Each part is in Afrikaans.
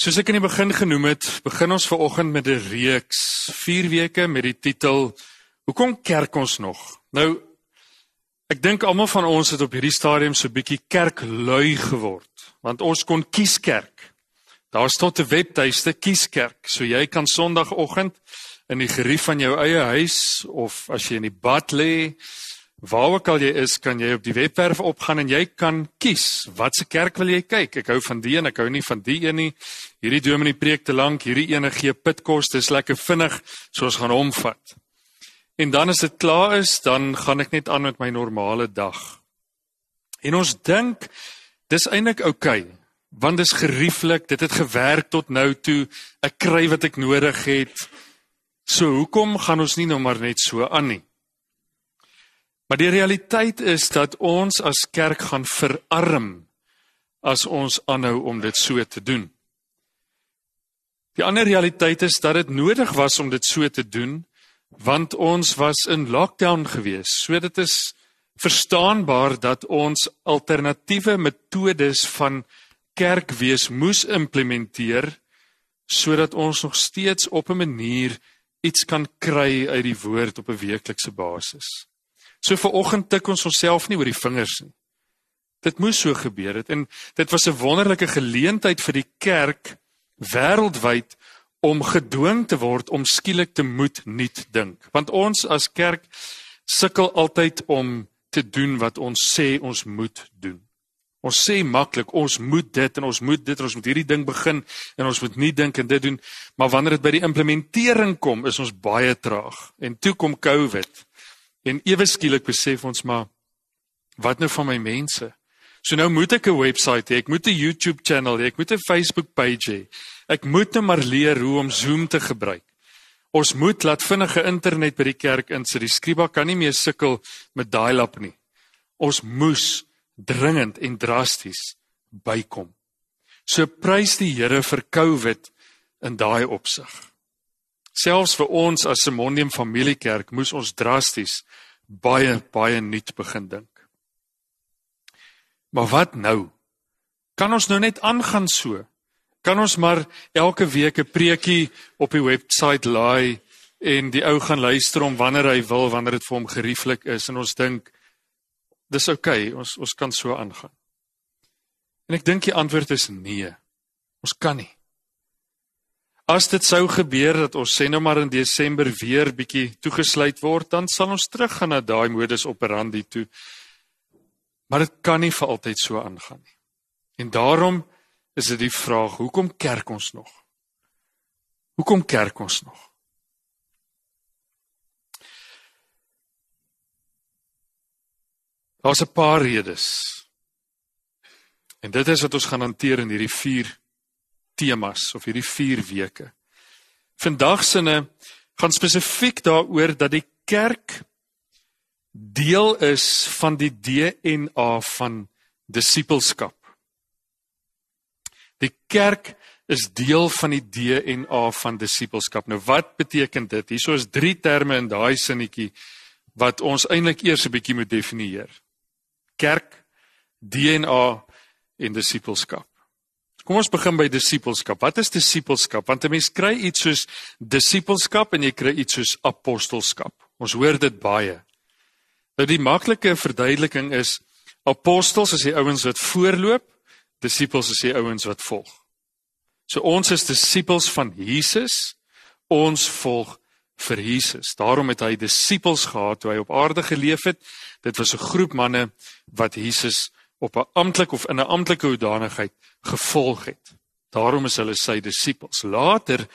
Soos ek in die begin genoem het, begin ons ver oggend met 'n reeks, 4 weke met die titel Hoekom kerk ons nog? Nou ek dink almal van ons het op hierdie stadium so 'n bietjie kerklui geword, want ons kon kies kerk. Daar staan 'n webtuiste kies kerk, so jy kan Sondagoggend in die gerief van jou eie huis of as jy in die bad lê Waar ook al jy is, kan jy op die webwerf opgaan en jy kan kies watse kerk wil jy kyk. Ek hou van die een, ek hou nie van die een nie. Hierdie dominee preek te lank, hierdie ene gee pitkos, dis lekker vinnig, so ons gaan hom vat. En dan as dit klaar is, dan gaan ek net aan met my normale dag. En ons dink dis eintlik oukei, okay, want dis gerieflik, dit het gewerk tot nou toe. Ek kry wat ek nodig het. So hoekom gaan ons nie nou maar net so aan nie? Maar die realiteit is dat ons as kerk gaan verarm as ons aanhou om dit so te doen. Die ander realiteit is dat dit nodig was om dit so te doen want ons was in lockdown gewees. So dit is verstaanbaar dat ons alternatiewe metodes van kerkwees moes implementeer sodat ons nog steeds op 'n manier iets kan kry uit die woord op 'n weeklikse basis. So vir oggend tik ons onsself nie oor die vingers nie. Dit moes so gebeur het en dit was 'n wonderlike geleentheid vir die kerk wêreldwyd om gedwing te word om skielik te moet nuut dink. Want ons as kerk sukkel altyd om te doen wat ons sê ons moet doen. Ons sê maklik ons moet dit en ons moet dit en ons moet hierdie ding begin en ons moet nie dink en dit doen, maar wanneer dit by die implementering kom, is ons baie traag. En toe kom COVID En ewe skielik besef ons maar wat nou van my mense? So nou moet ek 'n webwerf hê, ek moet 'n YouTube channel hê, ek moet 'n Facebook page hê. Ek moet net maar leer hoe om Zoom te gebruik. Ons moet laat vinnige internet by die kerk insit. Die skriba kan nie meer sukkel met dial-up nie. Ons moes dringend en drasties bykom. So prys die Here vir COVID in daai opsig. Selfs vir ons as 'n Mondium familiekerk moes ons drasties baie baie nuut begin dink. Maar wat nou? Kan ons nou net aangaan so? Kan ons maar elke week 'n preekie op die webwerf laai en die ou gaan luister om wanneer hy wil, wanneer dit vir hom gerieflik is en ons dink dis oukei, okay, ons ons kan so aangaan. En ek dink die antwoord is nee. Ons kan nie. As dit sou gebeur dat ons sê nou maar in Desember weer bietjie toegesluit word, dan sal ons teruggaan na daai modus operandi toe. Maar dit kan nie vir altyd so aangaan nie. En daarom is dit die vraag, hoekom kerk ons nog? Hoekom kerk ons nog? Daar's 'n paar redes. En dit is wat ons gaan hanteer in hierdie 4 temas of hierdie 4 weke. Vandag sinne gaan spesifiek daaroor dat die kerk deel is van die DNA van disippelskap. Die kerk is deel van die DNA van disippelskap. Nou wat beteken dit? Hierso is drie terme in daai sinnetjie wat ons eintlik eers 'n bietjie moet definieer. Kerk, DNA en disippelskap. Kom ons begin by disippelskap. Wat is disippelskap? Want 'n mens kry iets soos disippelskap en jy kry iets soos apostolskap. Ons hoor dit baie. Nou die maklike verduideliking is apostels is die ouens wat voorloop, disippels is die ouens wat volg. So ons is disippels van Jesus. Ons volg vir Jesus. Daarom het hy disippels gehad toe hy op aarde geleef het. Dit was 'n groep manne wat Jesus op 'n amptelike of in 'n amptelike hoedanigheid gevolg het. Daarom is hulle sy disippels. Later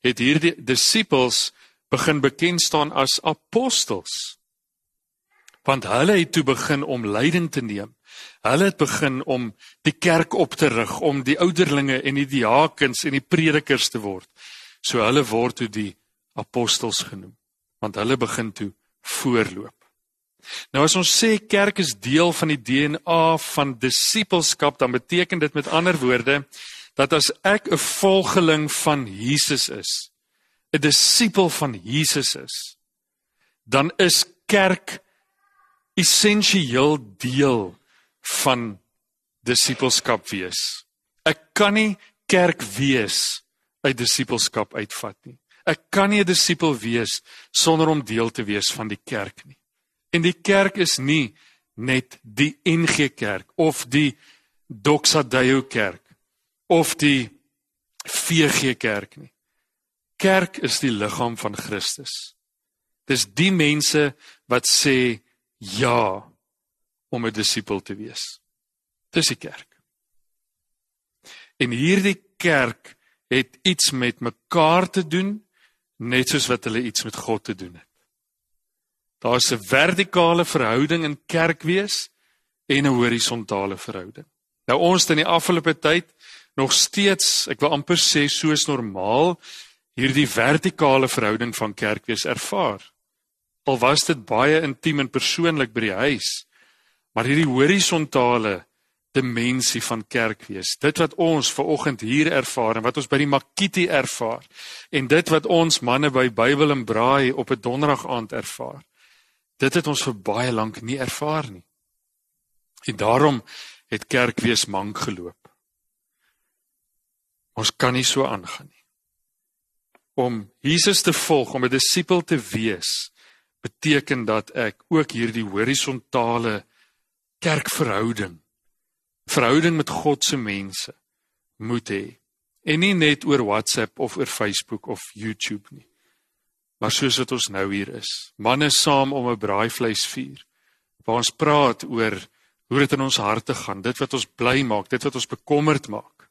het hierdie disippels begin bekend staan as apostels. Want hulle het toe begin om leiding te neem. Hulle het begin om die kerk op te rig, om die ouderlinge en die diakens en die predikers te word. So hulle word toe die apostels genoem, want hulle begin toe voorloop. Nou as ons sê kerk is deel van die DNA van disippelskap, dan beteken dit met ander woorde dat as ek 'n volgeling van Jesus is, 'n disipel van Jesus is, dan is kerk essensieel deel van disippelskap wees. Ek kan nie kerk wees uit disippelskap uitvat nie. Ek kan nie 'n disipel wees sonder om deel te wees van die kerk nie. En die kerk is nie net die NG Kerk of die Doxa Deo Kerk of die VG Kerk nie. Kerk is die liggaam van Christus. Dis die mense wat sê ja om 'n disipel te wees. Dis die kerk. En hierdie kerk het iets met mekaar te doen net soos wat hulle iets met God te doen het. Daar's 'n vertikale verhouding in kerk wees en 'n horisontale verhouding. Nou ons het in die afgelope tyd nog steeds, ek wil amper sê soos normaal, hierdie vertikale verhouding van kerk wees ervaar. Al was dit baie intiem en persoonlik by die huis, maar hierdie horisontale dimensie van kerk wees. Dit wat ons ver oggend hier ervaar en wat ons by die Makiti ervaar en dit wat ons manne by Bybel en Braai op 'n donderdag aand ervaar. Dit het ons vir baie lank nie ervaar nie. En daarom het kerk wees mank geloop. Ons kan nie so aangaan nie. Om Jesus te volg, om 'n disipel te wees, beteken dat ek ook hierdie horisontale kerkverhouding, verhouding met God se mense moet hê. En nie net oor WhatsApp of oor Facebook of YouTube nie maar soos wat ons nou hier is. Manne saam om 'n braaivleisvuur waar ons praat oor hoe dit in ons harte gaan, dit wat ons bly maak, dit wat ons bekommerd maak.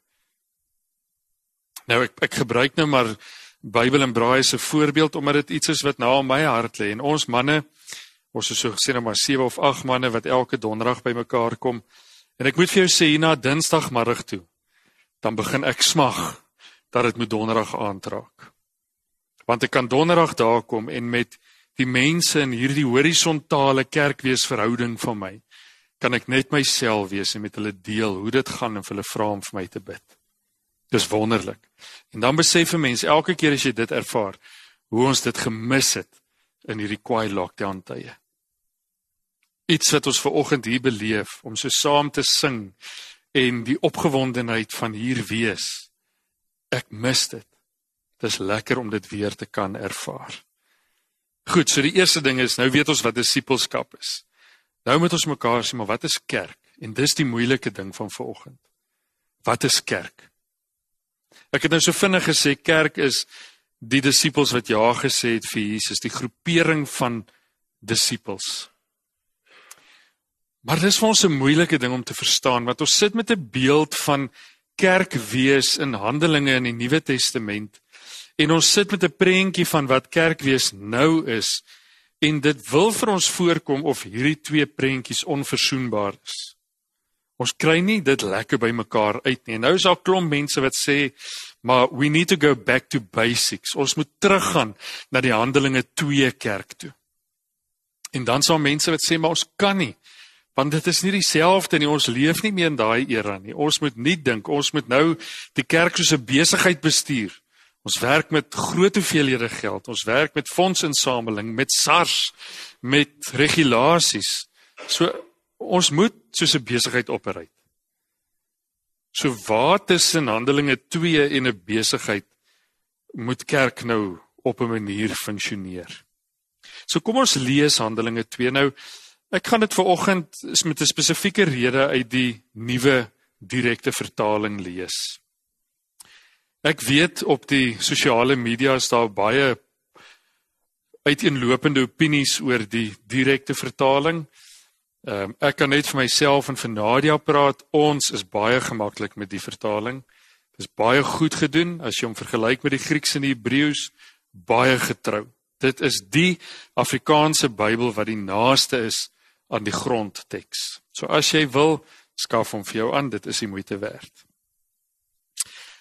Nou ek ek gebruik nou maar Bybel en braai as 'n voorbeeld omdat dit iets is wat nou aan my hart lê en ons manne ons is so gesê nou maar 7 of 8 manne wat elke donderdag bymekaar kom en ek moet vir jou sê hier na Dinsdagmiddag toe dan begin ek smag dat dit moet donderdag aantraak want ek kan donderdag daar kom en met die mense in hierdie horisontale kerkweesverhouding van my kan ek net myself wees en met hulle deel hoe dit gaan en hulle vra om vir my te bid. Dis wonderlik. En dan besef 'n mens elke keer as jy dit ervaar, hoe ons dit gemis het in hierdie kwaai lockdown tye. Iets wat ons ver oggend hier beleef om so saam te sing en die opgewondenheid van hier wees. Ek mis dit. Dis lekker om dit weer te kan ervaar. Goed, so die eerste ding is nou weet ons wat disippelskap is. Nou moet ons mekaar sê maar wat is kerk? En dis die moeilike ding van vanoggend. Wat is kerk? Ek het nou so vinnig gesê kerk is die disippels wat ja gesê het vir Jesus, die groepering van disippels. Maar dis vir ons 'n moeilike ding om te verstaan want ons sit met 'n beeld van kerk wees in Handelinge in die Nuwe Testament En ons sit met 'n prentjie van wat kerkwees nou is en dit wil vir ons voorkom of hierdie twee prentjies onverzoenbaar is. Ons kry nie dit lekker by mekaar uit nie. Nou is daar klomp mense wat sê, maar we need to go back to basics. Ons moet teruggaan na die Handelinge 2 kerk toe. En dan sal mense wat sê, maar ons kan nie want dit is nie dieselfde nie. Ons leef nie meer in daai era nie. Ons moet nie dink ons moet nou die kerk soos 'n besigheid bestuur. Ons werk met groot hoeveelhede geld. Ons werk met fondsinsameling, met SARS, met regulasies. So ons moet soos 'n besigheid opereer. So waar tussen Handelinge 2 en 'n besigheid moet kerk nou op 'n manier funksioneer. So kom ons lees Handelinge 2 nou. Ek gaan dit vanoggend is met 'n spesifieke rede uit die nuwe direkte vertaling lees. Ek weet op die sosiale media is daar baie uiteenlopende opinies oor die direkte vertaling. Ehm um, ek kan net vir myself en vir Nadia praat. Ons is baie gemaklik met die vertaling. Dit is baie goed gedoen as jy hom vergelyk met die Grieks en die Hebreëus, baie getrou. Dit is die Afrikaanse Bybel wat die naaste is aan die grondteks. So as jy wil, skaf hom vir jou aan, dit is die moeite werd.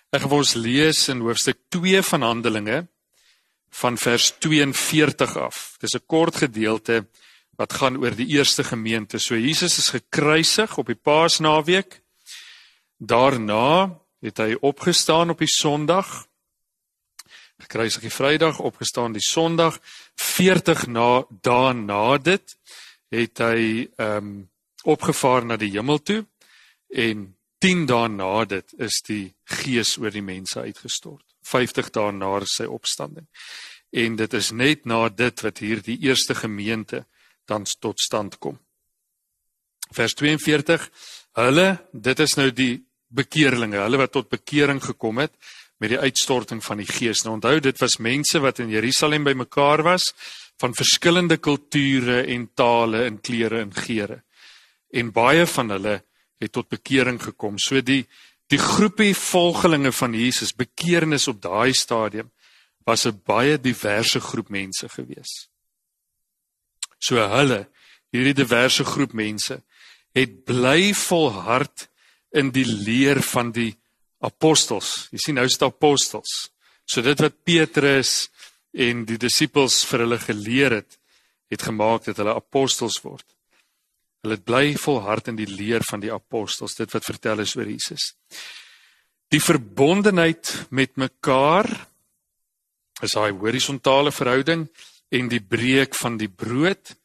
Ek gaan ons lees in hoofstuk 2 van Handelinge van vers 42 af. Dis 'n kort gedeelte wat gaan oor die eerste gemeente. So Jesus is gekruisig op die Paasnaweek. Daarna het hy opgestaan op die Sondag. Gekruisig die Vrydag, opgestaan die Sondag. 40 na daarna dit het hy ehm um, opgevaar na die hemel toe en 10 dae na dit is die gees oor die mense uitgestort. 50 dae na sy opstanding. En dit is net na dit wat hier die eerste gemeente dan tot stand kom. Vers 42 Hulle, dit is nou die bekeerlinge, hulle wat tot bekering gekom het met die uitstorting van die Gees. Nou onthou, dit was mense wat in Jerusalem bymekaar was van verskillende kulture en tale en klere en geure. En baie van hulle het tot bekering gekom. So die die groepie volgelinge van Jesus, bekeernis op daai stadium was 'n baie diverse groep mense gewees. So hulle, hierdie diverse groep mense het bly volhard in die leer van die apostels. Jy sien nou is dit apostels. So dit wat Petrus en die disippels vir hulle geleer het, het gemaak dat hulle apostels word. Hulle het bly volhard in die leer van die apostels, dit wat vertel is oor Jesus. Die verbondenheid met mekaar is daai horisontale verhouding en die breek van die brood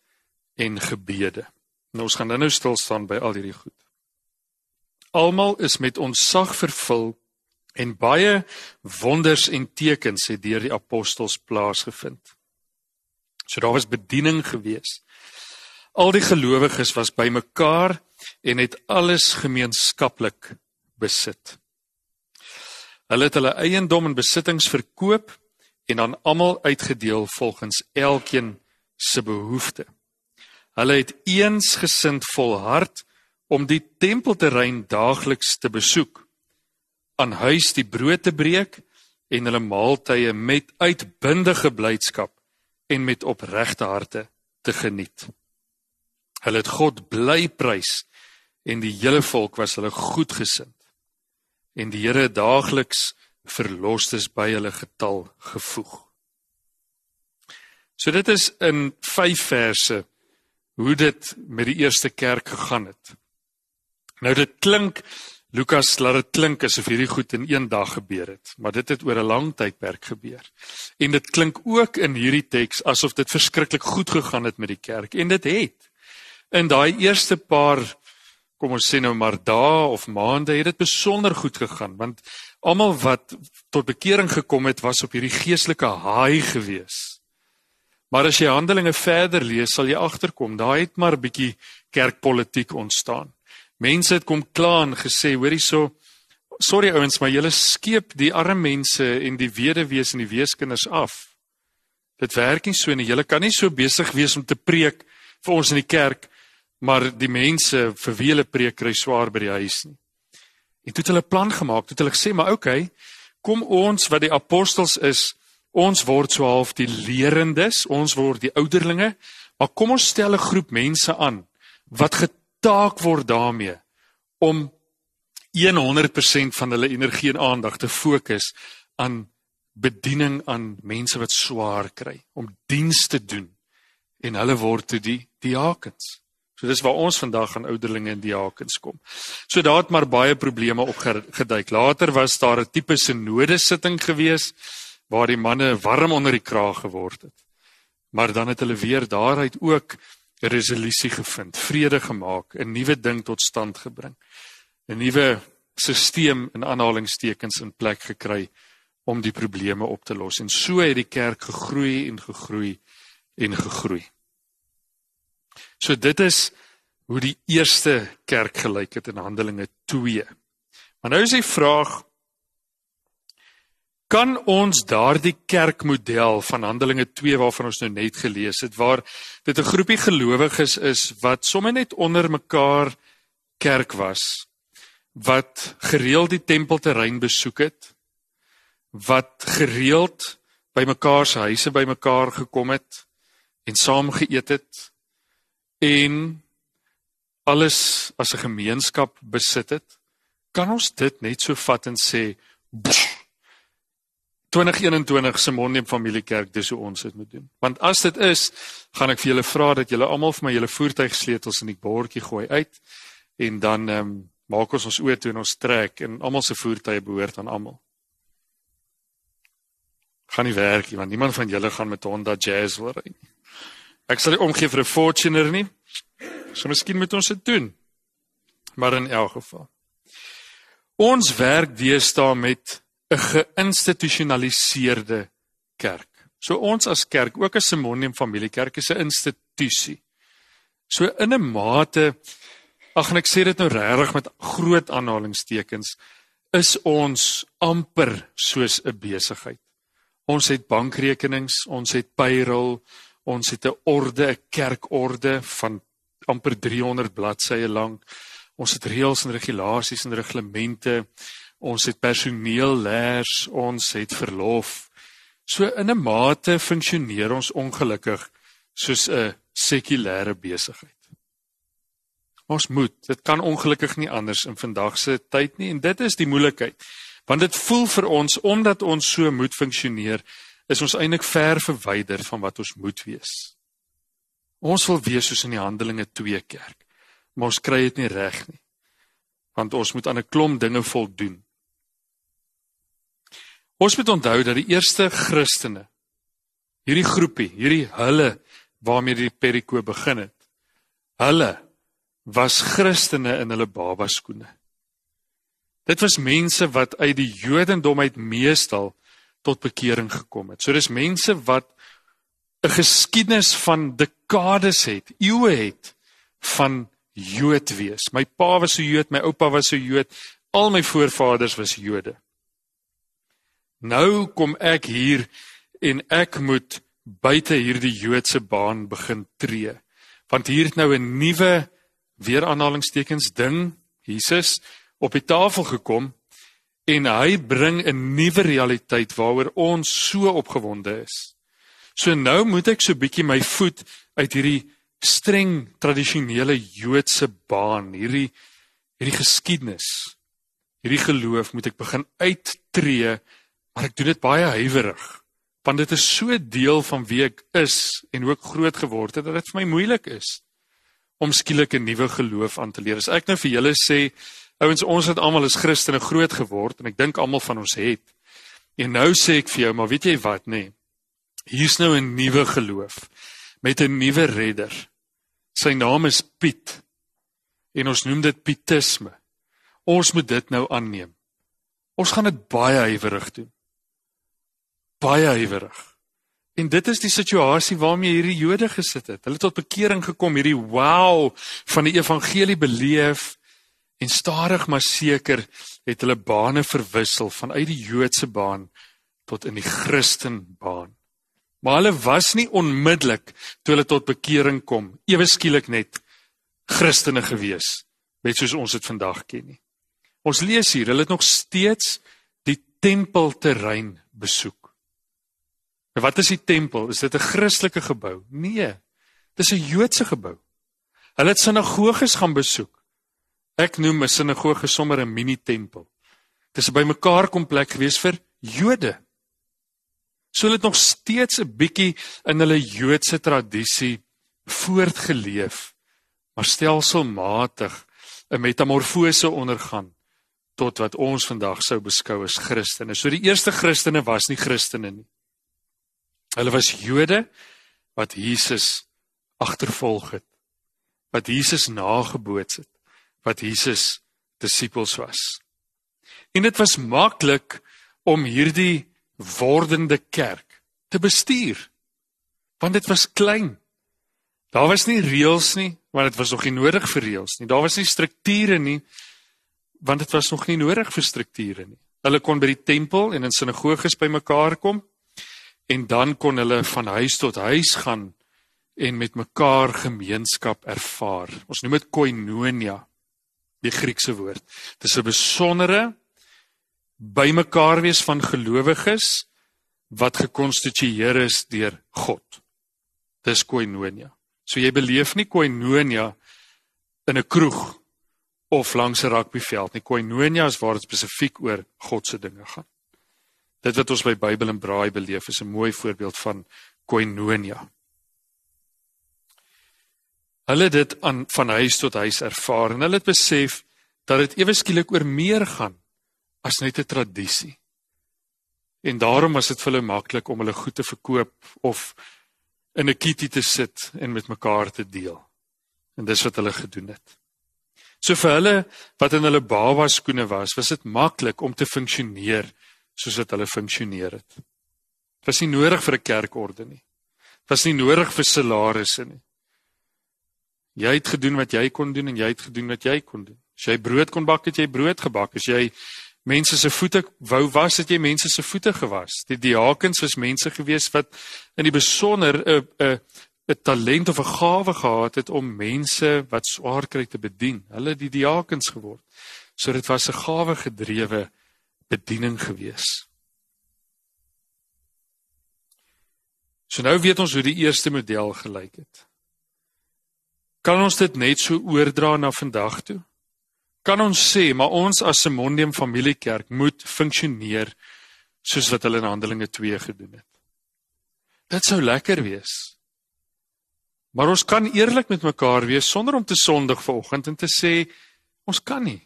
en gebede. Nou ons gaan nou stil staan by al hierdie goed. Almal is met ontzag vervul en baie wonders en tekens het deur die apostels plaasgevind. So daar was bediening gewees. Al die gelowiges was bymekaar en het alles gemeenskaplik besit. Hulle het hulle eiendom en besittings verkoop en aan almal uitgedeel volgens elkeen se behoefte. Hulle het eensgesind volhard om die tempelterrein daagliks te besoek, aan huis die brood te breek en hulle maaltye met uitbundige blydskap en met opregte harte te geniet. Hulle het God bly prys en die hele volk was hulle goedgesind. En die Here daagliks verlosters by hulle getal gevoeg. So dit is in 5 verse hoe dit met die eerste kerk gegaan het. Nou dit klink Lukas laat dit klink asof hierdie goed in een dag gebeur het, maar dit het oor 'n lang tydperk gebeur. En dit klink ook in hierdie teks asof dit verskriklik goed gegaan het met die kerk en dit het. In daai eerste paar kom ons sê nou maar dae of maande het dit besonder goed gegaan want almal wat tot bekering gekom het was op hierdie geestelike haai gewees. Maar as jy Handelinge verder lees, sal jy agterkom, daar het maar 'n bietjie kerkpolitiek ontstaan. Mense het kom kla en gesê, hoorie so, sorry ouens, maar julle skeep die arme mense en die weduwees en die weeskinders af. Dit werk nie so nie. Julle kan nie so besig wees om te preek vir ons in die kerk, maar die mense vir wie hulle preek kry swaar by die huis nie. En toe het hulle plan gemaak. Toe het hulle gesê, maar okay, kom ons wat die apostels is, Ons word so half die leerendes, ons word die ouderlinge, maar kom ons stel 'n groep mense aan wat getaak word daarmee om 100% van hulle energie en aandag te fokus aan bediening aan mense wat swaar kry, om diens te doen en hulle word toe die diakens. So dis waar ons vandag aan ouderlinge en diakens kom. So daar het maar baie probleme opgeduik. Later was daar 'n tipe sinode sitting geweest waar die manne warm onder die kraag geword het. Maar dan het hulle weer daaruit ook 'n resolusie gevind, vrede gemaak, 'n nuwe ding tot stand gebring. 'n Nuwe stelsel in aanhalingstekens in plek gekry om die probleme op te los. En so het die kerk gegroei en gegroei en gegroei. So dit is hoe die eerste kerk gelyk het in Handelinge 2. Maar nou is die vraag kan ons daardie kerkmodel van Handelinge 2 waarvan ons nou net gelees het waar dit 'n groepie gelowiges is wat sommer net onder mekaar kerk was wat gereeld die tempelterrein besoek het wat gereeld by mekaar se huise by mekaar gekom het en saam geëet het en alles as 'n gemeenskap besit het kan ons dit net so vat en sê pff, 2021 se Mondeem Familiekerk dis hoe ons dit moet doen. Want as dit is, gaan ek vir julle vra dat julle almal vir my julle voertuigsleutels in die bordjie gooi uit en dan ehm um, maak ons ons oë toe en ons trek en almal se voertuie behoort aan almal. Gaan nie werk nie want niemand van julle gaan met Honda Jazz wil ry nie. Ek sal nie omgee vir 'n Fortuner nie. So miskien moet ons dit doen. Maar in elk geval Ons werk deesdae met 'n geïnstitusionaliseerde kerk. So ons as kerk, ook as Simonium Familiekerk is 'n institusie. So in 'n mate ag en ek sê dit nou regtig met groot aanhalingstekens is ons amper soos 'n besigheid. Ons het bankrekenings, ons het payroll, ons het 'n orde, 'n kerkorde van amper 300 bladsye lank. Ons het reëls en regulasies en reglemente. Ons het personeellers, ons het verlof. So in 'n mate funksioneer ons ongelukkig soos 'n sekulêre besigheid. Ons moet, dit kan ongelukkig nie anders in vandag se tyd nie en dit is die moeilikheid. Want dit voel vir ons omdat ons so moet funksioneer, is ons eintlik ver verwyder van wat ons moet wees. Ons wil wees soos in die Handelinge 2 kerk, maar ons kry dit nie reg nie. Want ons moet aan 'n klomp dinge voldoen. Ons moet onthou dat die eerste Christene hierdie groepie, hierdie hulle waarmee die perikoop begin het. Hulle was Christene in hulle babaskoene. Dit was mense wat uit die Jodendom uit meestal tot bekering gekom het. So dis mense wat 'n geskiedenis van dekades het, eeue het van Jood wees. My pa was 'n Jood, my oupa was 'n Jood, al my voorvaders was Jode. Nou kom ek hier en ek moet buite hierdie Joodse baan begin tree. Want hier het nou 'n nuwe weer aanhalingstekens ding, Jesus op die tafel gekom en hy bring 'n nuwe realiteit waaroor ons so opgewonde is. So nou moet ek so bietjie my voet uit hierdie streng tradisionele Joodse baan, hierdie hierdie geskiedenis, hierdie geloof moet ek begin uittreë, maar ek doen dit baie huiwerig, want dit is so deel van wie ek is en hoe ek groot geword het dat dit vir my moeilik is om skielik 'n nuwe geloof aan te leer. As ek nou vir julle sê, ouens, ons het almal as Christene groot geword en ek dink almal van ons het. En nou sê ek vir jou, maar weet jy wat, nê? Nee, Hier's nou 'n nuwe geloof met 'n nuwe redder. Sy naam is Piet. En ons noem dit pietisme. Ons moet dit nou aanneem. Ons gaan dit baie huiwerig doen. Baie huiwerig. En dit is die situasie waarmee hierdie Jode gesit het. Hulle het tot bekering gekom, hierdie wow van die evangelie beleef en stadig maar seker het hulle bane verwissel vanuit die Joodse baan tot in die Christen baan. Maar hulle was nie onmiddellik toe hulle tot bekering kom, ewe skielik net Christene gewees, net soos ons dit vandag ken nie. Ons lees hier, hulle het nog steeds die tempelterrein besoek. En wat is die tempel? Is dit 'n Christelike gebou? Nee. Dis 'n Joodse gebou. Hulle het sinagoges gaan besoek. Ek noem 'n sinagoge sommer 'n mini-tempel. Dis 'n bymekaar kom plek gewees vir Jode. So hulle het nog steeds 'n bietjie in hulle Joodse tradisie voortgeleef, maar stelselmatig 'n metamorfose ondergaan tot wat ons vandag sou beskou as Christene. So die eerste Christene was nie Christene nie. Hulle was Jode wat Jesus agtervolg het, wat Jesus nageboots het, wat Jesus disippels was. En dit was maklik om hierdie wordende kerk te bestuur. Want dit was klein. Daar was nie reëls nie, want dit was nog nie nodig vir reëls nie. Daar was nie strukture nie, want dit was nog nie nodig vir strukture nie. Hulle kon by die tempel en in sinagoges bymekaar kom en dan kon hulle van huis tot huis gaan en met mekaar gemeenskap ervaar. Ons noem dit koinonia, die Griekse woord. Dit is 'n besondere bymekaar wees van gelowiges wat gekonstitueer is deur God. Dis koinonia. So jy beleef nie koinonia in 'n kroeg of langs 'n rugbyveld nie. Koinonia is waar dit spesifiek oor God se dinge gaan. Dit wat ons by Bybel en Braai beleef is 'n mooi voorbeeld van koinonia. Hulle dit aan van huis tot huis ervaar en hulle het besef dat dit ewe skielik oor meer gaan as net 'n tradisie. En daarom was dit vir hulle maklik om hulle goed te verkoop of in 'n kitty te sit en met mekaar te deel. En dis wat hulle gedoen het. So vir hulle wat in hulle baba skoene was, was dit maklik om te funksioneer soos wat hulle funksioneer het. Dit was nie nodig vir 'n kerkorde nie. Dit was nie nodig vir salarisse nie. Jy het gedoen wat jy kon doen en jy het gedoen wat jy kon doen. As jy brood kon bak, het jy brood gebak. As jy mense se voete wou was, het jy mense se voete gewas. Die diakens was mense gewees wat in die besonder 'n 'n 'n talent of 'n gawe gehad het om mense wat swaar kry te bedien. Hulle het die diakens geword. So dit was 'n gawe gedrewe bediening gewees. So nou weet ons hoe die eerste model gelyk het. Kan ons dit net so oordra na vandag toe? Kan ons sê maar ons as Simondium Familiekerk moet funksioneer soos wat hulle in Handelinge 2 gedoen het? Dit sou lekker wees. Maar ons kan eerlik met mekaar wees sonder om te sondig vanoggend en te sê ons kan nie.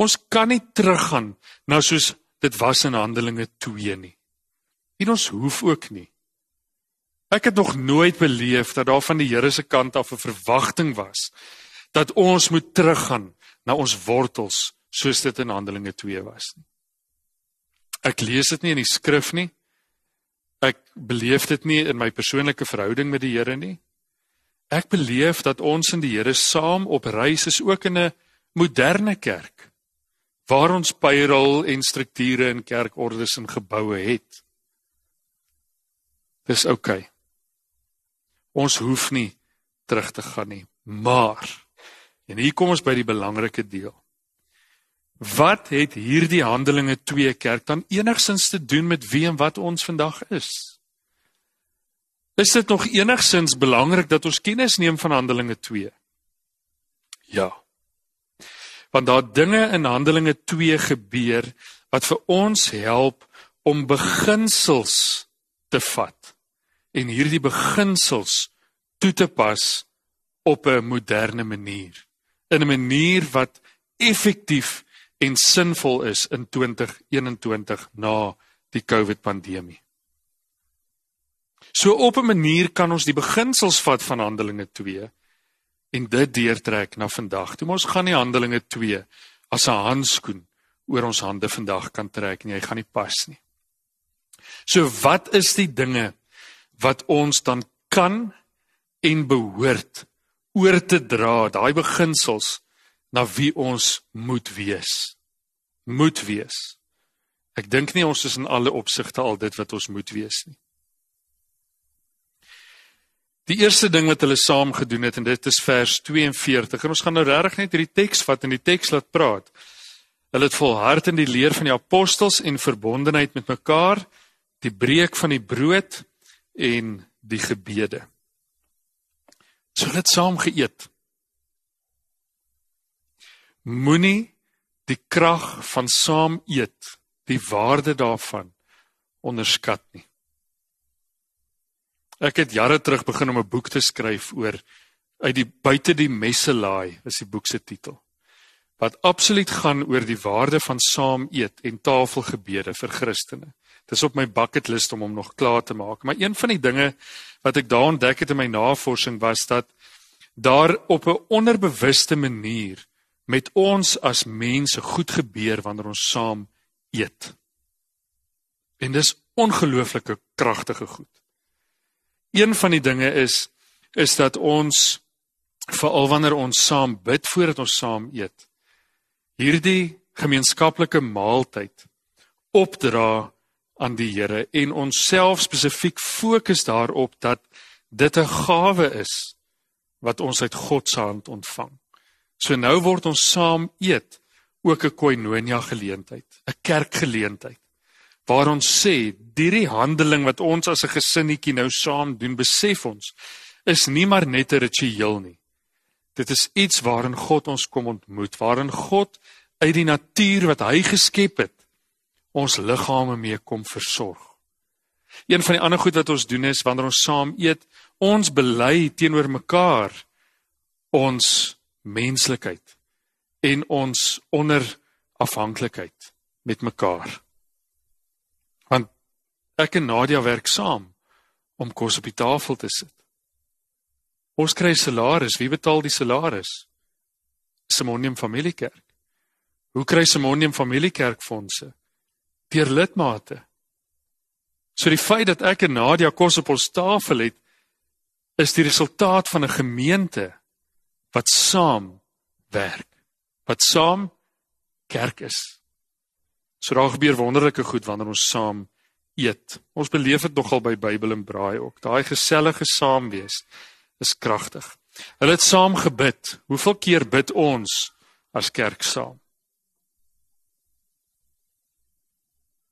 Ons kan nie teruggaan na soos dit was in Handelinge 2 nie. En ons hoef ook nie. Ek het nog nooit beleef dat daar van die Here se kant af 'n verwagting was dat ons moet teruggaan na ons wortels soos dit in Handelinge 2 was nie. Ek lees dit nie in die skrif nie. Ek beleef dit nie in my persoonlike verhouding met die Here nie. Ek beleef dat ons in die Here saam op reis is ook in 'n moderne kerk waar ons payroll en strukture en kerkordes en geboue het. Dis oukei. Okay. Ons hoef nie terug te gaan nie, maar en hier kom ons by die belangrike deel. Wat het hierdie Handelinge 2 kerk dan enigsins te doen met wie en wat ons vandag is? Is dit nog enigsins belangrik dat ons kennis neem van Handelinge 2? Ja. Want daar dinge in Handelinge 2 gebeur wat vir ons help om beginsels te vat en hierdie beginsels toe te pas op 'n moderne manier in 'n manier wat effektief en sinvol is in 2021 na die COVID pandemie. So op 'n manier kan ons die beginsels vat van Handelinge 2 en dit deurtrek na vandag. Toe ons gaan die Handelinge 2 as 'n handskoen oor ons hande vandag kan trek en jy gaan nie pas nie. So wat is die dinge wat ons dan kan en behoort oor te dra, daai beginsels na wie ons moet wees. Moet wees. Ek dink nie ons is in alle opsigte al dit wat ons moet wees nie. Die eerste ding wat hulle saam gedoen het en dit is vers 42 en ons gaan nou regtig net hierdie teks vat en die teks laat praat. Hulle het volhard in die leer van die apostels en verbondenheid met mekaar, die breek van die brood en die gebede. So het saam geëet. Moenie die krag van saam eet, die waarde daarvan onderskat nie. Ek het jare terug begin om 'n boek te skryf oor uit die buite die messelaai is die boek se titel. Wat absoluut gaan oor die waarde van saam eet en tafelgebede vir Christene. Dis op my bucket list om hom nog klaar te maak. Maar een van die dinge wat ek daar ontdek het in my navorsing was dat daar op 'n onderbewuste manier met ons as mense goed gebeur wanneer ons saam eet. En dis ongelooflike kragtige goed. Een van die dinge is is dat ons veral wanneer ons saam bid voordat ons saam eet, hierdie gemeenskaplike maaltyd opdra aan die Here en onsself spesifiek fokus daarop dat dit 'n gawe is wat ons uit God se hand ontvang. So nou word ons saam eet ook 'n koinonia geleentheid, 'n kerkgeleentheid waar ons sê hierdie handeling wat ons as 'n gesinnetjie nou saam doen, besef ons is nie maar net 'n ritueel nie. Dit is iets waarin God ons kom ontmoet, waarin God uit die natuur wat hy geskep het ons liggame mee kom versorg. Een van die ander goed wat ons doen is wanneer ons saam eet, ons bely teenoor mekaar ons menslikheid en ons onderafhanklikheid met mekaar. Want ek en Nadia werk saam om kos op die tafel te sit. Ons kry salaris, wie betaal die salaris? Simonium Familiekerk. Hoe kry Simonium Familiekerk fondse? Deur lidmate. So die feit dat ek en Nadia kos op ons tafel het, is die resultaat van 'n gemeente wat saam werk, wat saam kerk is. So daar gebeur wonderlike goed wanneer ons saam eet. Ons beleef dit nogal by Bybel en Braai ook. Daai gesellige saamwees is kragtig. Hulle het saam gebid. Hoeveel keer bid ons as kerk saam?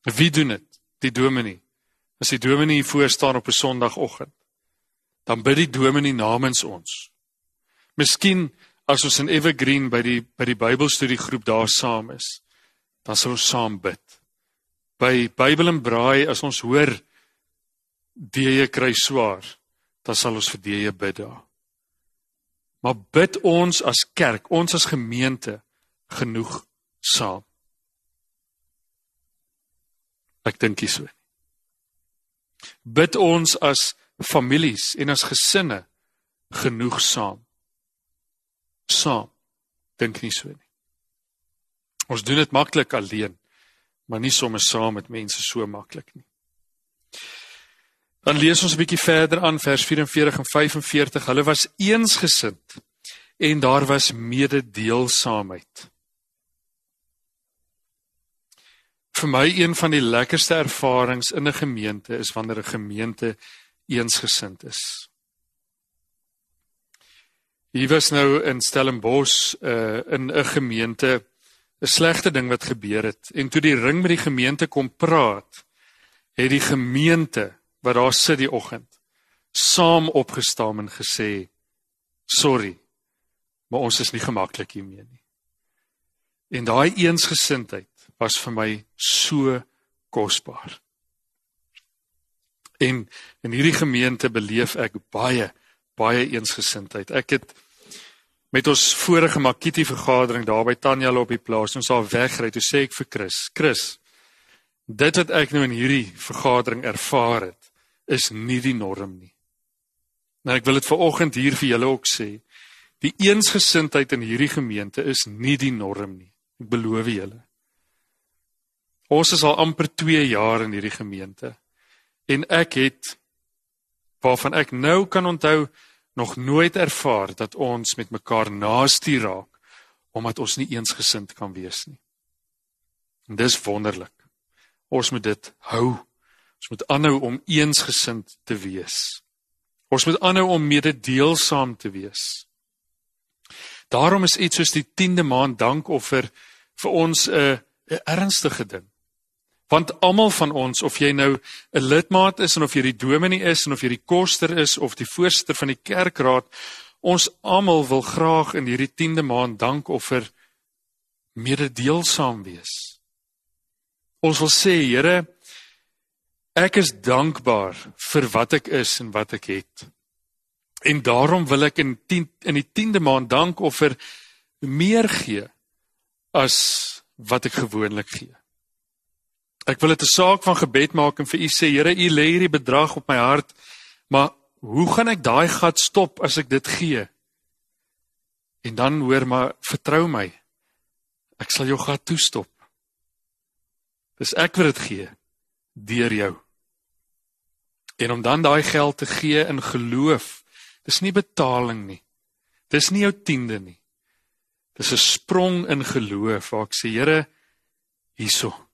Wie doen dit? Die dominee. As die dominee hier voor staan op 'n Sondagoggend, dan bid die dominee namens ons. Miskien as ons in Evergreen by die by die Bybelstudiegroep daar saam is, dan sal ons saam bid. By Bybel en Braai as ons hoor die kry swaar, dan sal ons vir die bid daar. Maar bid ons as kerk, ons as gemeente genoeg saam. Ek dink dis so. Bid ons as families en as gesinne genoeg saam. Saam. Dink nie so nie. Ons doen dit maklik alleen, maar nie sommer saam met mense so maklik nie. Dan lees ons 'n bietjie verder aan vers 44 en 45. Hulle was eensgesind en daar was mededeelsaamheid. Vir my een van die lekkerste ervarings in 'n gemeente is wanneer 'n gemeente eensgesind is. Hier was nou in Stellenbosch uh, in 'n gemeente 'n slegte ding wat gebeur het en toe die ring met die gemeente kom praat, het die gemeente wat daar sit die oggend saam opgestaan en gesê sorry maar ons is nie gemaklik hiermee nie. En daai eensgesindheid was vir my so kosbaar. En in hierdie gemeente beleef ek baie baie eensgesindheid. Ek het met ons vorige Makiti vergadering daar by Tanya op die plaas, ons al wegry, toe sê ek vir Chris, Chris, dit wat ek nou in hierdie vergadering ervaar het, is nie die norm nie. Nou ek wil dit vanoggend hier vir julle ook sê. Die eensgesindheid in hierdie gemeente is nie die norm nie. Ek beloof julle. Ons is al amper 2 jaar in hierdie gemeente en ek het waarvan ek nou kan onthou nog nooit ervaar dat ons met mekaar naaste raak omdat ons nie eensgesind kan wees nie. En dis wonderlik. Ons moet dit hou. Ons moet aanhou om eensgesind te wees. Ons moet aanhou om mededeelsaam te wees. Daarom is iets soos die 10de maand dankoffer vir ons 'n 'n ernstige ding. Want almal van ons of jy nou 'n lidmaat is en of jy die dominee is en of jy die koster is of die voorsitter van die kerkraad, ons almal wil graag in hierdie 10de maand dankoffer mededeelsaam wees. Ons wil sê, Here, ek is dankbaar vir wat ek is en wat ek het. En daarom wil ek in 10 in die 10de maand dankoffer meer gee as wat ek gewoonlik gee. Ek wil dit 'n saak van gebed maak en vir u sê Here, u lê hierdie bedrag op my hart, maar hoe gaan ek daai gat stop as ek dit gee? En dan hoor maar vertrou my. Ek sal jou gat toestop. Dis ek wat dit gee deur jou. En om dan daai geld te gee in geloof. Dis nie betaling nie. Dis nie jou tiende nie. Dis 'n sprong in geloof waar ek sê Here, hierso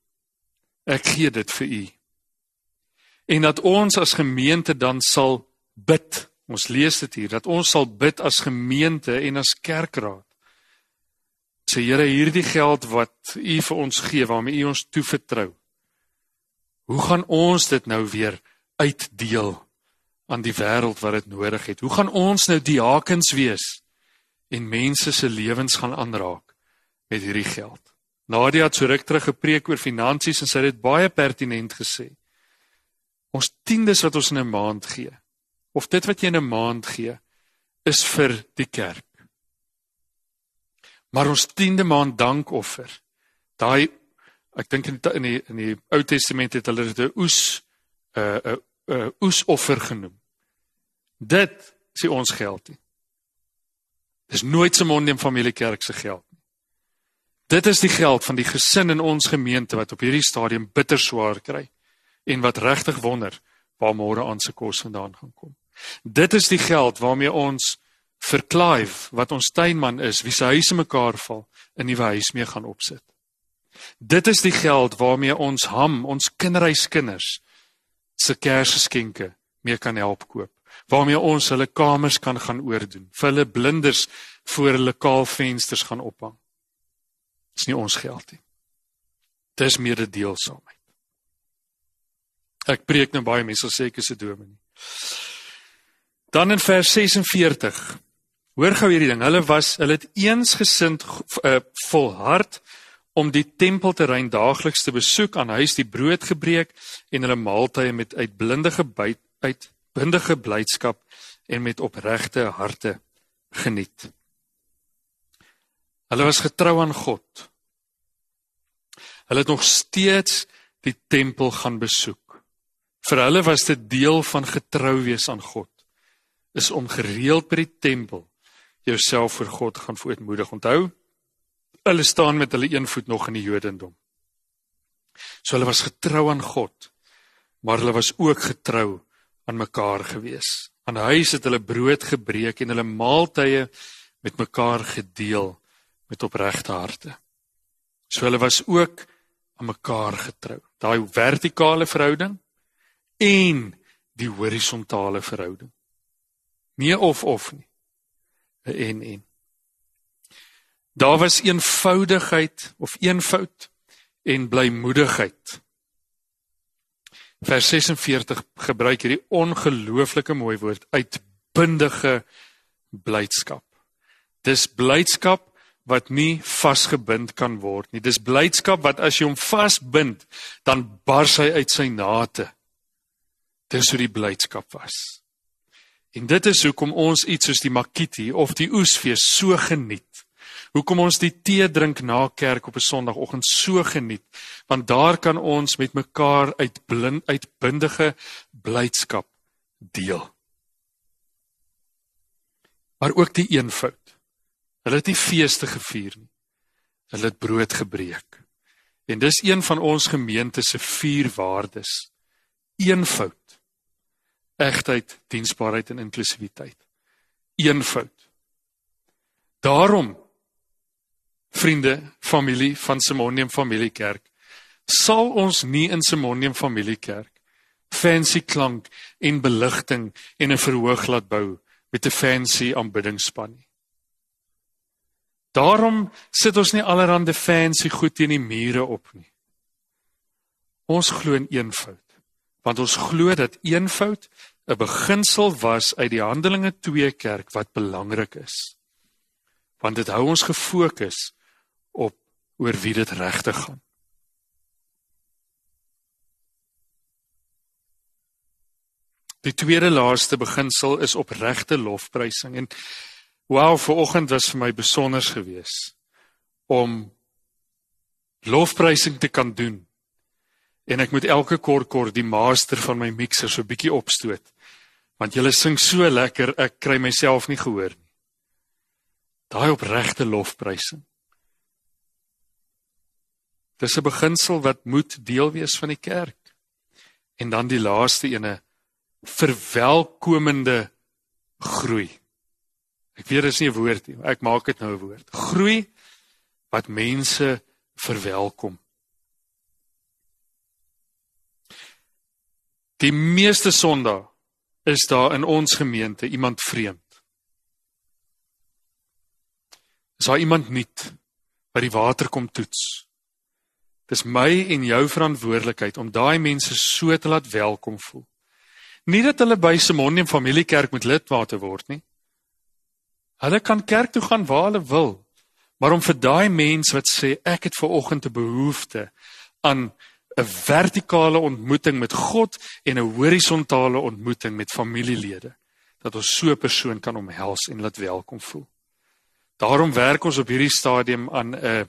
Ek gee dit vir u. En dat ons as gemeente dan sal bid. Ons lees dit hier dat ons sal bid as gemeente en as kerkraad. Sê Here, hierdie geld wat u vir ons gee, waarmee u ons toevertrou. Hoe gaan ons dit nou weer uitdeel aan die wêreld wat dit nodig het? Hoe gaan ons nou die hakens wees en mense se lewens gaan aanraak met hierdie geld? Nadia het so ruk terug gepreek oor finansies en sy het dit baie pertinent gesê. Ons tiendes wat ons in 'n maand gee of dit wat jy in 'n maand gee is vir die kerk. Maar ons tiende maand dankoffer. Daai ek dink in die in die, in die Ou Testament het hulle dit 'n oes 'n uh, 'n uh, oesoffer genoem. Dit sê ons geld nie. Dis nooit se Mondium Familiekerk se geld nie. Dit is die geld van die gesin in ons gemeente wat op hierdie stadium bitter swaar kry en wat regtig wonder waar môre aan se kos vandaan gaan kom. Dit is die geld waarmee ons vir Clive wat ons tuinman is, wie se huise mekaar val, 'n nuwe huis mee gaan opsit. Dit is die geld waarmee ons ham, ons kinderhuiskinders se kersgeskenke mee kan help koop. Waarmee ons hulle kamers kan gaan oordoen, vir hulle blinders voor hulle kaal vensters gaan ophang. Dis nie ons geld nie. Dis mededeelsaamheid. Ek preek nou baie mense sê ek is 'n dominee. Dan in vers 46 Hoor gou hierdie ding. Hulle was hulle het eensgesind uh, volhard om die tempelterrein daagliks te besoek, aan huis die brood gebreek en hulle maaltye met uitblindige byt uitbindige blydskap en met opregte harte geniet. Hulle was getrou aan God. Hulle het nog steeds die tempel gaan besoek. Vir hulle was dit deel van getrou wees aan God is om gereeld by die tempel jouself voor God gaan voetmoedig. Onthou, hulle staan met hulle een voet nog in die Jodendom. So hulle was getrou aan God, maar hulle was ook getrou aan mekaar gewees. Aan huis het hulle brood gebreek en hulle maaltye met mekaar gedeel met opregte harte. So hulle was ook aan mekaar getrou. Daai vertikale verhouding en die horisontale verhouding. Nie of of nie en en. Daar was eenvoudigheid of eenvoud en blymoedigheid. Vers 46 gebruik hierdie ongelooflike mooi woord uitbundige blydskap. Dis blydskap wat nie vasgebind kan word nie. Dis blydskap wat as jy hom vasbind, dan bars hy uit sy nate. Dis hoe die blydskap was. En dit is hoekom ons iets soos die makiti of die oesfees so geniet. Hoekom ons die tee drink na kerk op 'n Sondagoggend so geniet, want daar kan ons met mekaar uit blind uitbundige blydskap deel. Maar ook die eenvoud. Hulle het nie feeste gevier nie. Hulle het brood gebreek. En dis een van ons gemeente se vier waardes. Eenvoud egtheid, diensbaarheid en inklusiwiteit. Eenvoud. Daarom vriende, familie van Simonium Familiekerk, sal ons nie in Simonium Familiekerk fancy klank en beligting en 'n verhoog laat bou met 'n fancy aanbiddingsspan nie. Daarom sit ons nie allerhande fancy goed teen die mure op nie. Ons glo in eenvoud want ons glo dat eenvoud 'n beginsel was uit die Handelinge 2 kerk wat belangrik is. Want dit hou ons gefokus op oor wie dit regtig gaan. Die tweede laaste beginsel is opregte lofprysing en wow, vanoggend was vir my besonder geweest om lofprysing te kan doen en ek moet elke kort kort die master van my mixer so bietjie opstoot. Want julle sing so lekker, ek kry myself nie gehoor nie. Daai opregte lofprysing. Dis 'n beginsel wat moet deel wees van die kerk. En dan die laaste ene verwelkomende groei. Ek weet dit is nie 'n woord nie, ek maak dit nou 'n woord. Groei wat mense verwelkom. Die meeste sondae is daar in ons gemeente iemand vreemd. Is daar iemand nuut wat die water kom toets? Dis my en jou verantwoordelikheid om daai mense so te laat welkom voel. Nie dat hulle by Simonium Familiekerk moet lidmate word nie. Hulle kan kerk toe gaan waar hulle wil, maar om vir daai mens wat sê ek het ver oggend 'n behoefte aan 'n vertikale ontmoeting met God en 'n horisontale ontmoeting met familielede dat ons so 'n persoon kan omhels en laat welkom voel. Daarom werk ons op hierdie stadium aan 'n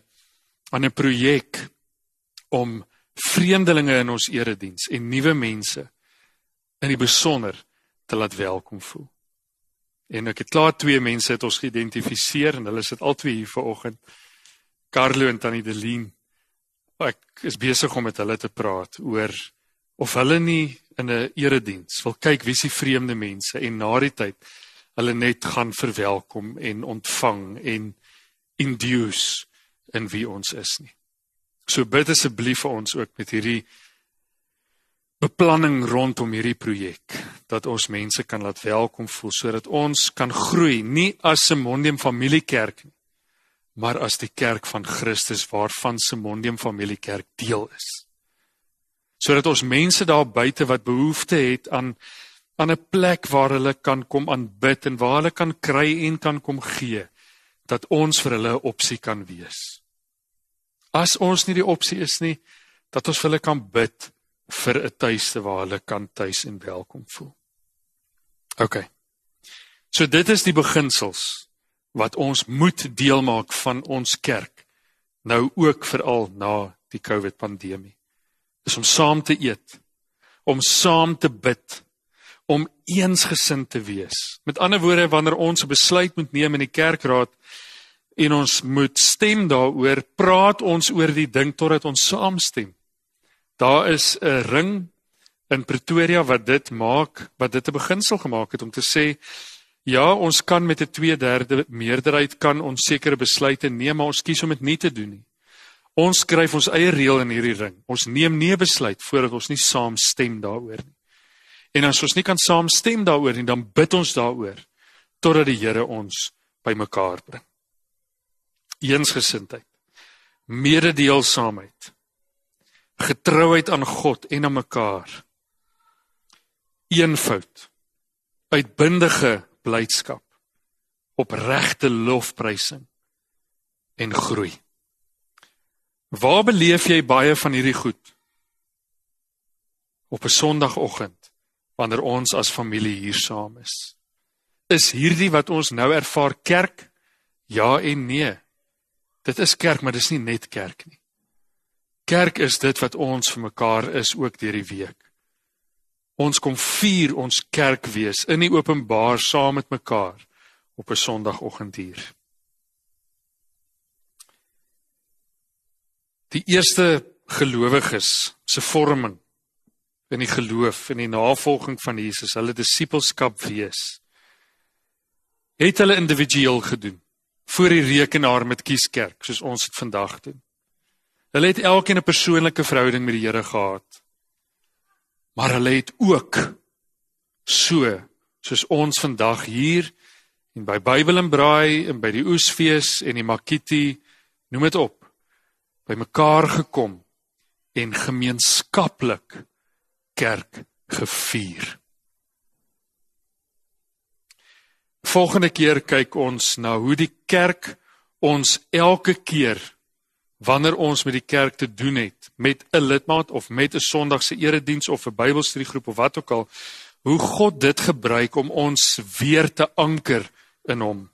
aan 'n projek om vreemdelinge in ons erediens en nuwe mense in die besonder te laat welkom voel. En ek het klaar twee mense het ons geïdentifiseer en hulle sit albei hier vanoggend. Carlo en Tannie Deline. Ek is besig om met hulle te praat oor of hulle nie in 'n erediens wil kyk wie se vreemde mense en na die tyd hulle net gaan verwelkom en ontvang en induce in wie ons is nie. So bid asseblief vir ons ook met hierdie beplanning rondom hierdie projek dat ons mense kan laat welkom voel sodat ons kan groei nie as Simondium familiekerk nie maar as die kerk van Christus waarvan Simondium familiekerk deel is. Sodat ons mense daar buite wat behoefte het aan aan 'n plek waar hulle kan kom aanbid en waar hulle kan kry en kan kom gee dat ons vir hulle 'n opsie kan wees as ons nie die opsie is nie dat ons vir hulle kan bid vir 'n tuiste waar hulle kan tuis en welkom voel. OK. So dit is die beginsels wat ons moet deel maak van ons kerk nou ook veral na die COVID pandemie. Is om saam te eet, om saam te bid, om eensgesind te wees. Met ander woorde wanneer ons 'n besluit moet neem in die kerkraad en ons moet stem daaroor, praat ons oor die ding totdat ons saamstem. Daar is 'n ring in Pretoria wat dit maak, wat dit 'n beginsel gemaak het om te sê ja, ons kan met 'n 2/3 meerderheid kan ons sekere besluite neem, maar ons kies om dit nie te doen nie. Ons skryf ons eie reël in hierdie ring. Ons neem nie 'n besluit voordat ons nie saamstem daaroor nie. En as ons nie kan saamstem daaroor nie, dan bid ons daaroor totdat die Here ons bymekaar bring. Eensgesindheid, mededeelsaamheid, getrouheid aan God en aan mekaar. Eenvoud. Uitbundige blydskap. Opregte lofprysing en groei. Waar beleef jy baie van hierdie goed? Op 'n Sondagoggend wanneer ons as familie hier saam is. Is hierdie wat ons nou ervaar kerk? Ja en nee. Dit is kerk, maar dis nie net kerk nie. Kerk is dit wat ons vir mekaar is ook deur die week. Ons kom vier ons kerk wees in die openbaar saam met mekaar op 'n Sondagoggend hier. Die eerste gelowiges se vorming in die geloof en die navolging van Jesus, hulle disippelskap wees, het hulle individueel gedoen voor die rekenaar met kieskerk soos ons dit vandag doen. Hulle het elkeen 'n persoonlike verhouding met die Here gehad. Maar hulle het ook so soos ons vandag hier en by Bybel en Braai en by die Oesfees en die Makiti, noem dit op, by mekaar gekom en gemeenskaplik kerk gevier. Volgende keer kyk ons na hoe die kerk ons elke keer wanneer ons met die kerk te doen het met 'n lidmaat of met 'n Sondagse erediens of 'n Bybelstudiegroep of wat ook al hoe God dit gebruik om ons weer te anker in hom.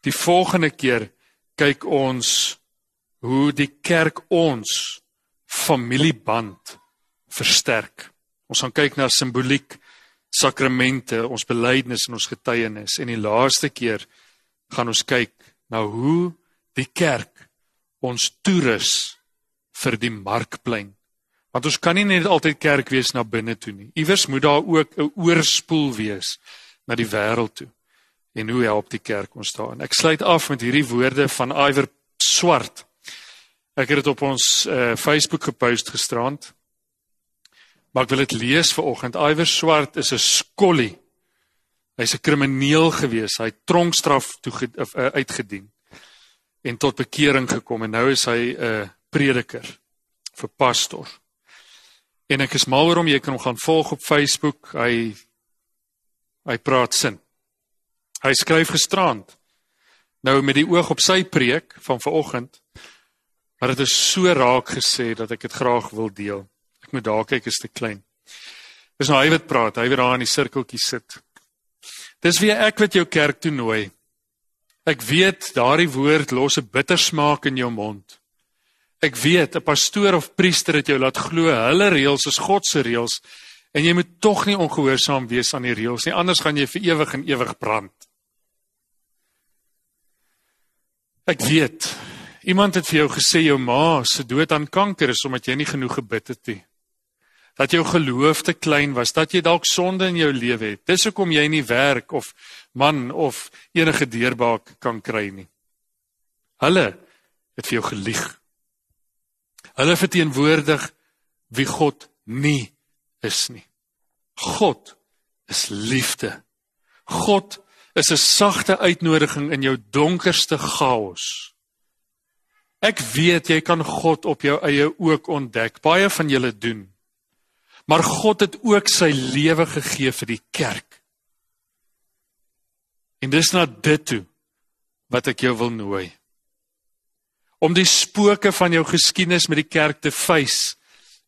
Die volgende keer kyk ons hoe die kerk ons familieband versterk. Ons gaan kyk na simboliek, sakramente, ons belydenis en ons getuienis en die laaste keer gaan ons kyk na hoe die kerk ons toerus vir die markplein. Want ons kan nie net altyd kerk wees na binne toe nie. Iewers moet daar ook 'n oorspoel wees na die wêreld toe. En hoe help die kerk ons daarin? Ek sluit af met hierdie woorde van Iwer Swart. Ek het dit op ons uh, Facebook gepost gisterand. Maar ek wil dit lees vir oggend. Iwer Swart is 'n skollie. Hy's 'n krimineel gewees. Hy het tronkstraf toe uh, uitgedien en tot bekering gekom en nou is hy 'n prediker vir pastor. En ek is mal oor hom, jy kan hom gaan volg op Facebook. Hy hy praat sin. Hy skryf gisterand nou met die oog op sy preek van vanoggend. Maar dit is so raak gesê dat ek dit graag wil deel. Ek moet daar kyk is te klein. Dis nou hy wat praat, hy wat daar in die sirkeltjie sit. Dis wie ek wat jou kerk toe nooi. Ek weet daardie woord los 'n bitter smaak in jou mond. Ek weet 'n pastoor of priester het jou laat glo hulle reëls is God se reëls En jy moet tog nie ongehoorsaam wees aan die reëls nie, anders gaan jy vir ewig en ewig brand. Ek weet, iemand het vir jou gesê jou ma se dood aan kanker is omdat jy nie genoeg gebid het nie. Dat jou geloof te klein was, dat jy dalk sonde in jou lewe het. Dis hoekom jy nie werk of man of enige deurbraak kan kry nie. Hulle het vir jou gelieg. Hulle verteenwoordig wie God nie is nie. God is liefde. God is 'n sagte uitnodiging in jou donkerste chaos. Ek weet jy kan God op jou eie ook ontdek. Baie van julle doen. Maar God het ook sy lewe gegee vir die kerk. En dis na dit toe wat ek jou wil nooi. Om die spooke van jou geskiedenis met die kerk te face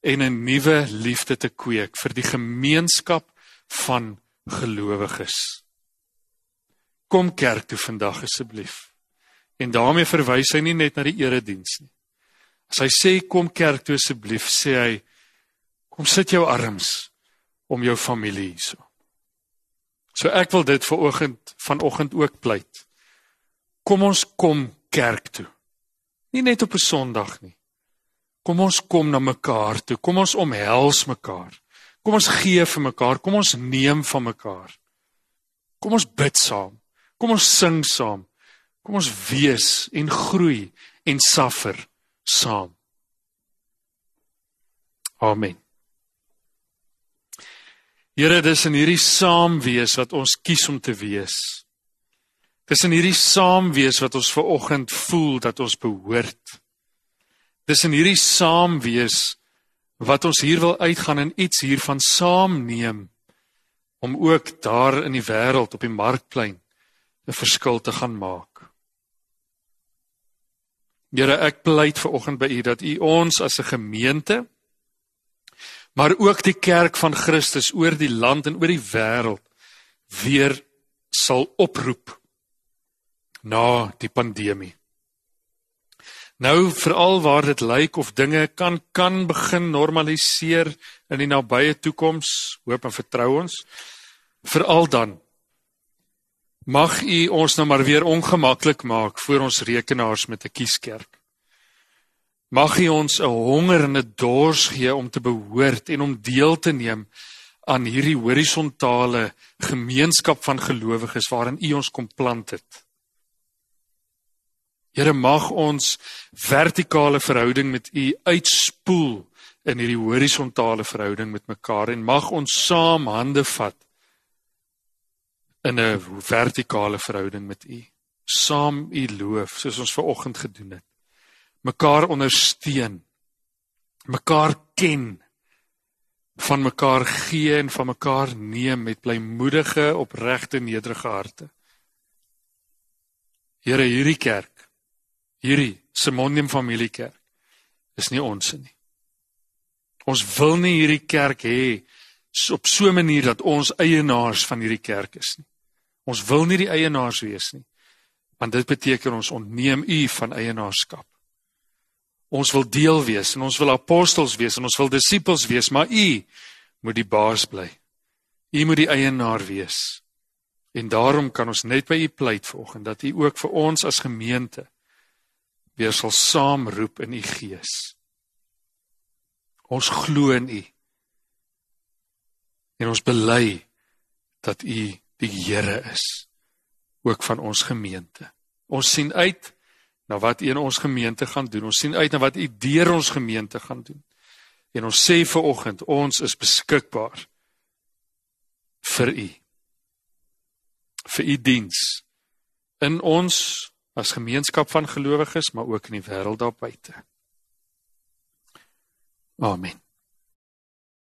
en 'n nuwe liefde te kweek vir die gemeenskap van gelowiges. Kom kerk toe vandag asseblief. En daarmee verwys hy nie net na die erediens nie. As hy sê kom kerk toe asseblief, sê hy kom sit jou arms om jou familie hierso. So ek wil dit vir oggend vanoggend ook pleit. Kom ons kom kerk toe. Nie net op 'n Sondag nie. Kom ons kom na mekaar toe. Kom ons omhels mekaar. Kom ons gee vir mekaar. Kom ons neem van mekaar. Kom ons bid saam. Kom ons sing saam. Kom ons wees en groei en suffer saam. Amen. Here, dis in hierdie saam wees wat ons kies om te wees. Dis in hierdie saam wees wat ons ver oggend voel dat ons behoort. Dis in hierdie saam wees wat ons hier wil uitgaan en iets hiervan saamneem om ook daar in die wêreld op die markplein 'n verskil te gaan maak. Here, ek pleit ver oggend by U dat U ons as 'n gemeente maar ook die kerk van Christus oor die land en oor die wêreld weer sal oproep na die pandemie. Nou veral waar dit lyk of dinge kan kan begin normaliseer in die nabye toekoms, hoop en vertrou ons. Veral dan Mag U ons nou maar weer ongemaklik maak voor ons rekenaars met 'n kieskerk. Mag U ons 'n honger en 'n dors gee om te behoort en om deel te neem aan hierdie horisontale gemeenskap van gelowiges waarin U ons kom plant het. Here mag ons vertikale verhouding met U uitspoel in hierdie horisontale verhouding met mekaar en mag ons saam hande vat in 'n vertikale verhouding met U. Saam U loof soos ons ver oggend gedoen het. Mekaar ondersteun. Mekaar ken. Van mekaar gee en van mekaar neem met blymoedige, opregte, nederige harte. Here, hierdie kerk, hierdie Simonium familiekerk is nie ons nie. Ons wil nie hierdie kerk hê op so 'n manier dat ons eienaars van hierdie kerk is nie. Ons wil nie die eienaars wees nie. Want dit beteken ons ontneem u van eienaarskap. Ons wil deel wees en ons wil apostels wees en ons wil disippels wees, maar u moet die baas bly. U moet die eienaar wees. En daarom kan ons net by u pleit vanoggend dat u ook vir ons as gemeente weer sal saamroep in u gees. Ons glo in u. En ons bely dat u die Here is ook van ons gemeente. Ons sien uit na wat U in ons gemeente gaan doen. Ons sien uit na wat U deur ons gemeente gaan doen. En ons sê vir oggend, ons is beskikbaar vir U. vir U diens in ons as gemeenskap van gelowiges, maar ook in die wêreld daar buite. Amen.